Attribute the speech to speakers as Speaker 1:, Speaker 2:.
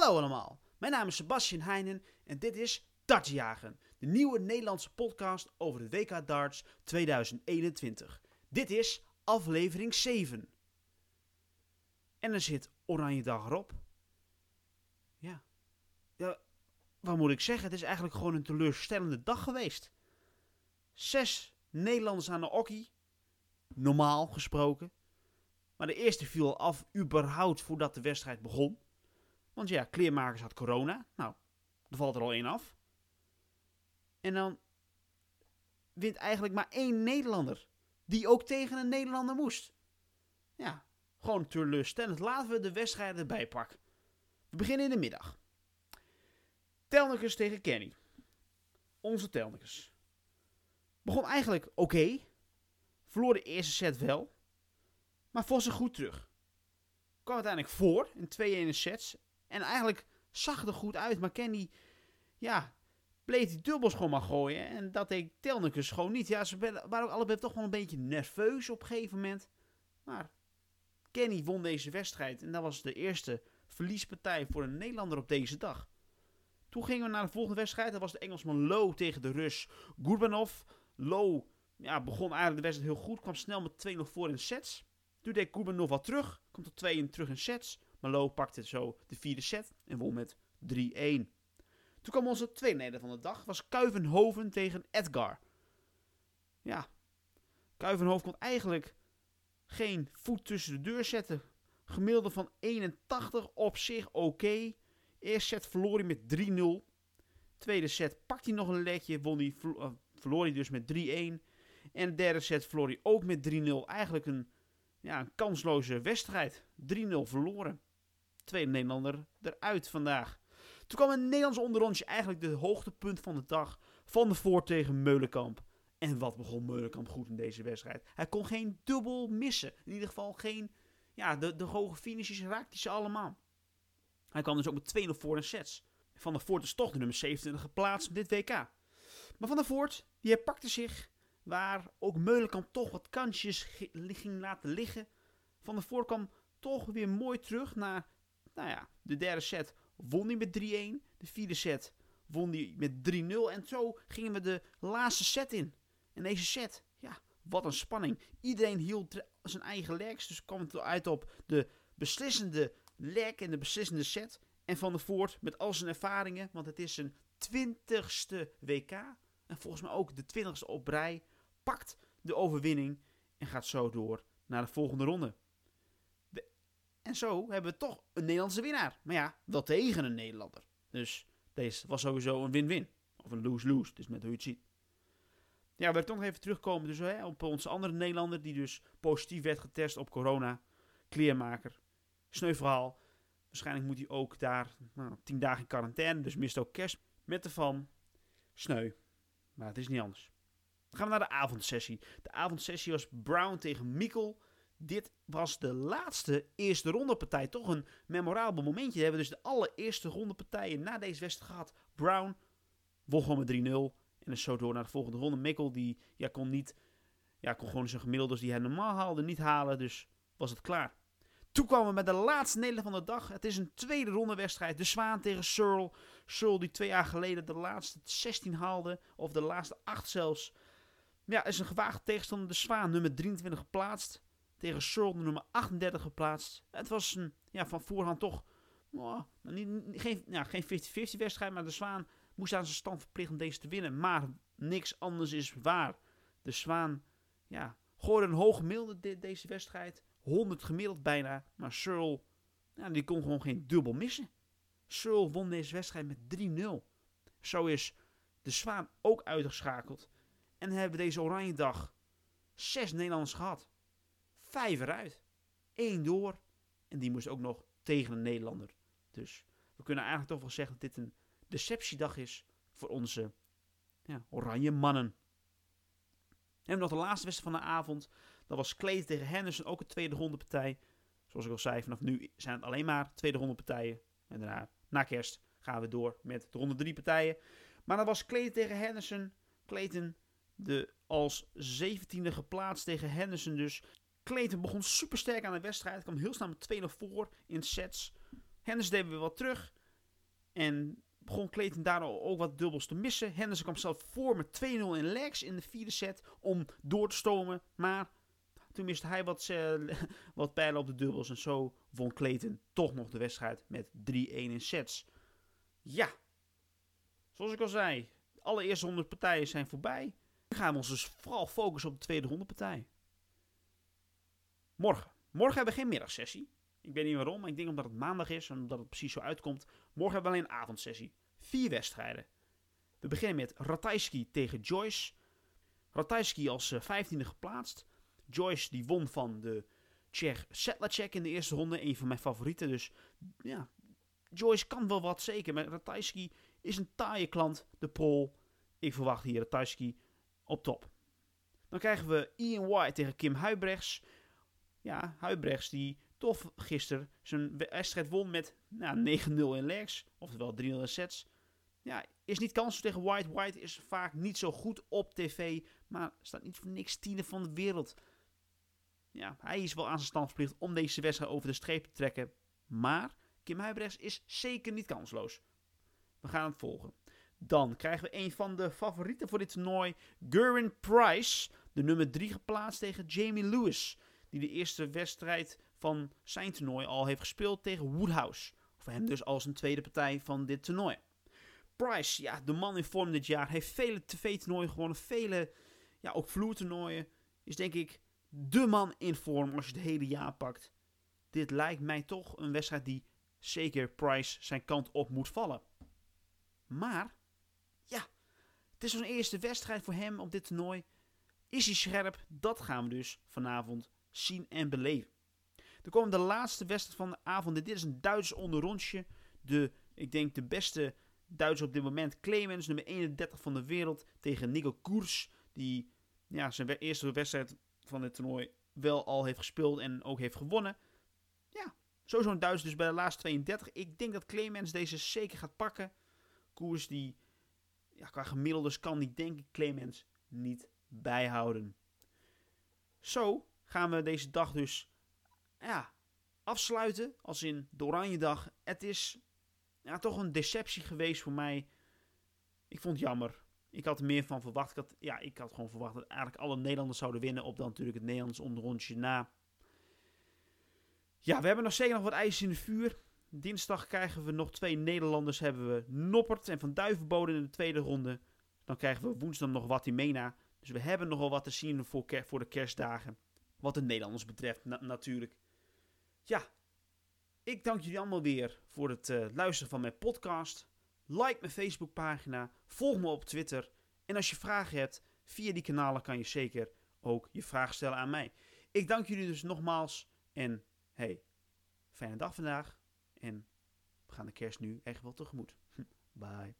Speaker 1: Hallo allemaal, mijn naam is Sebastian Heijnen en dit is Dartsjagen, de nieuwe Nederlandse podcast over de WK Darts 2021. Dit is aflevering 7. En er zit Oranje Dag erop. Ja. ja, wat moet ik zeggen? Het is eigenlijk gewoon een teleurstellende dag geweest. Zes Nederlanders aan de okkie, normaal gesproken. Maar de eerste viel af überhaupt voordat de wedstrijd begon. Want ja, kleermakers had corona. Nou, er valt er al één af. En dan wint eigenlijk maar één Nederlander. Die ook tegen een Nederlander moest. Ja, gewoon teleurstellend. Laten we de wedstrijd erbij pakken. We beginnen in de middag. Telnikers tegen Kenny. Onze Telnikers. Begon eigenlijk oké. Verloor de eerste set wel. Maar vond ze goed terug. Kwam uiteindelijk voor in 2-1 sets. En eigenlijk zag er goed uit. Maar Kenny, ja, bleef die dubbels gewoon maar gooien. En dat deed Telnikers gewoon niet. Ja, ze waren ook allebei toch wel een beetje nerveus op een gegeven moment. Maar Kenny won deze wedstrijd. En dat was de eerste verliespartij voor een Nederlander op deze dag. Toen gingen we naar de volgende wedstrijd. Dat was de Engelsman Low tegen de Rus Gurbanov. Low ja, begon eigenlijk de wedstrijd heel goed. Kwam snel met 2-0 voor in sets. Toen deed Gurbanov wat terug. Komt tot 2 terug in sets. Maar Low pakte zo de vierde set en won met 3-1. Toen kwam onze tweede neder van de dag. Was Kuivenhoven tegen Edgar. Ja, Kuivenhoven kon eigenlijk geen voet tussen de deur zetten. Gemiddelde van 81 op zich oké. Eerste set verloor hij met 3-0. Tweede set pakte hij nog een letje. Won hij, uh, verloor hij dus met 3-1. En de derde set verloor hij ook met 3-0. Eigenlijk een, ja, een kansloze wedstrijd. 3-0 verloren. Tweede Nederlander eruit vandaag. Toen kwam een Nederlands onderrondje eigenlijk de hoogtepunt van de dag. Van de Voort tegen Meulenkamp. En wat begon Meulenkamp goed in deze wedstrijd. Hij kon geen dubbel missen. In ieder geval geen... Ja, de, de hoge finishes raakte ze allemaal. Hij kwam dus ook met 2-0 voor in sets. Van der Voort is toch de nummer 27 geplaatst op dit WK. Maar Van der Voort, die herpakte zich waar ook Meulenkamp toch wat kansjes ging laten liggen. Van der Voort kwam toch weer mooi terug naar nou ja, de derde set. Won hij met 3-1. De vierde set won hij met 3-0. En zo gingen we de laatste set in. En deze set, ja, wat een spanning. Iedereen hield zijn eigen legs. Dus kwam het uit op de beslissende leg en de beslissende set. En Van der Voort met al zijn ervaringen, want het is zijn twintigste WK. En volgens mij ook de twintigste op rij. Pakt de overwinning en gaat zo door naar de volgende ronde. En zo hebben we toch een Nederlandse winnaar. Maar ja, wel tegen een Nederlander. Dus deze was sowieso een win-win. Of een lose-lose, dus met hoe je het ziet. Ja, we toch nog even terugkomen dus, hè, op onze andere Nederlander die dus positief werd getest op corona. Kleermaker. Sneu verhaal. Waarschijnlijk moet hij ook daar nou, tien dagen in quarantaine, dus mist ook kerst. Met de van sneu. Maar het is niet anders. Dan gaan we naar de avondsessie. De avondsessie was Brown tegen Mikkel. Dit was de laatste eerste rondepartij. Toch een memorabel momentje. We hebben dus de allereerste rondepartijen na deze wedstrijd gehad. Brown won gewoon met 3-0. En is zo door naar de volgende ronde. Mikkel die ja, kon niet, ja, kon gewoon zijn gemiddeldes die hij normaal haalde niet halen. Dus was het klaar. Toen kwamen we met de laatste nederlaag van de dag. Het is een tweede ronde wedstrijd. De Zwaan tegen Searle. Searle die twee jaar geleden de laatste 16 haalde. Of de laatste 8 zelfs. Ja, is een gewaagde tegenstander. De Zwaan nummer 23 geplaatst. Tegen Searle nummer 38 geplaatst. Het was een, ja, van voorhand toch oh, niet, geen, ja, geen 50-50 wedstrijd. Maar de Zwaan moest aan zijn stand verplicht om deze te winnen. Maar niks anders is waar. De Zwaan ja, gooide een hoog gemiddelde deze wedstrijd. 100 gemiddeld bijna. Maar Searle, die kon gewoon geen dubbel missen. Searle won deze wedstrijd met 3-0. Zo is de Zwaan ook uitgeschakeld. En hebben we deze oranje dag zes Nederlanders gehad. Vijf eruit. Eén door. En die moest ook nog tegen een Nederlander. Dus we kunnen eigenlijk toch wel zeggen dat dit een deceptiedag is voor onze ja, oranje mannen. En nog de laatste wedstrijd van de avond. Dat was Clay tegen Henderson, ook een tweede ronde partij. Zoals ik al zei, vanaf nu zijn het alleen maar tweede ronde partijen. En daarna, na kerst, gaan we door met de ronde drie partijen. Maar dat was Clayton tegen Henderson. Clayton de als zeventiende geplaatst tegen Henderson dus. Clayton begon super sterk aan de wedstrijd. Kwam heel snel met 2-0 voor in sets. Henderson deed weer wat terug. En begon Clayton daardoor ook wat dubbels te missen. Henderson kwam zelf voor met 2-0 in legs in de vierde set om door te stomen. Maar toen miste hij wat, uh, wat pijlen op de dubbels. En zo won Clayton toch nog de wedstrijd met 3-1 in sets. Ja, zoals ik al zei, de allereerste 100 partijen zijn voorbij. Nu gaan we ons dus vooral focussen op de tweede 100 partij. Morgen. Morgen hebben we geen middagsessie. Ik weet niet waarom, maar ik denk omdat het maandag is en omdat het precies zo uitkomt. Morgen hebben we alleen een avondsessie. Vier wedstrijden. We beginnen met Ratajski tegen Joyce. Ratajski als uh, vijftiende geplaatst. Joyce die won van de Tsjech Sedlacek in de eerste ronde. Een van mijn favorieten. Dus ja, Joyce kan wel wat zeker. Maar Ratajski is een taaie klant. De Prol. Ik verwacht hier Ratajski op top. Dan krijgen we Ian White tegen Kim Huibrechts. Ja, Huibrechts die tof gisteren zijn wedstrijd won met nou, 9-0 in legs. Oftewel 3-0 in sets. Ja, is niet kans tegen White. White is vaak niet zo goed op tv. Maar staat niet voor niks tiende van de wereld. Ja, hij is wel aan zijn stand verplicht om deze wedstrijd over de streep te trekken. Maar Kim Huibrechts is zeker niet kansloos. We gaan het volgen. Dan krijgen we een van de favorieten voor dit toernooi. Gerwin Price, de nummer 3 geplaatst tegen Jamie Lewis. Die de eerste wedstrijd van zijn toernooi al heeft gespeeld tegen Woodhouse. Voor hem dus als een tweede partij van dit toernooi. Price, ja, de man in vorm dit jaar, heeft vele tv-toernooien gewonnen. Vele, ja, ook vloertoernooien. Is denk ik de man in vorm als je het hele jaar pakt. Dit lijkt mij toch een wedstrijd die zeker Price zijn kant op moet vallen. Maar, ja, het is een eerste wedstrijd voor hem op dit toernooi. Is hij scherp? Dat gaan we dus vanavond zien en beleven. Dan komen de laatste wedstrijd van de avond. Dit is een Duits onderrondje. De, ik denk de beste Duits op dit moment. Clemens, nummer 31 van de wereld. Tegen Nico Koers. Die ja, zijn eerste wedstrijd van het toernooi wel al heeft gespeeld en ook heeft gewonnen. Ja, sowieso een Duits dus bij de laatste 32. Ik denk dat Clemens deze zeker gaat pakken. Koers die ja, qua gemiddeldes kan die denk ik Clemens niet bijhouden. Zo gaan we deze dag dus ja, afsluiten. Als in de Oranje Dag. Het is ja, toch een deceptie geweest voor mij. Ik vond het jammer. Ik had er meer van verwacht. Ik had, ja, ik had gewoon verwacht dat eigenlijk alle Nederlanders zouden winnen. Op dan natuurlijk het Nederlands onderrondje na. Ja, we hebben nog zeker nog wat ijs in de vuur. Dinsdag krijgen we nog twee Nederlanders. Hebben we Noppert en Van Duivenbode in de tweede ronde. Dan krijgen we woensdag nog Watimena. Dus we hebben nogal wat te zien voor, voor de kerstdagen. Wat de Nederlanders betreft natuurlijk. Ja, ik dank jullie allemaal weer voor het uh, luisteren van mijn podcast. Like mijn Facebookpagina, volg me op Twitter. En als je vragen hebt, via die kanalen kan je zeker ook je vraag stellen aan mij. Ik dank jullie dus nogmaals en hey, fijne dag vandaag. En we gaan de kerst nu echt wel tegemoet. Bye.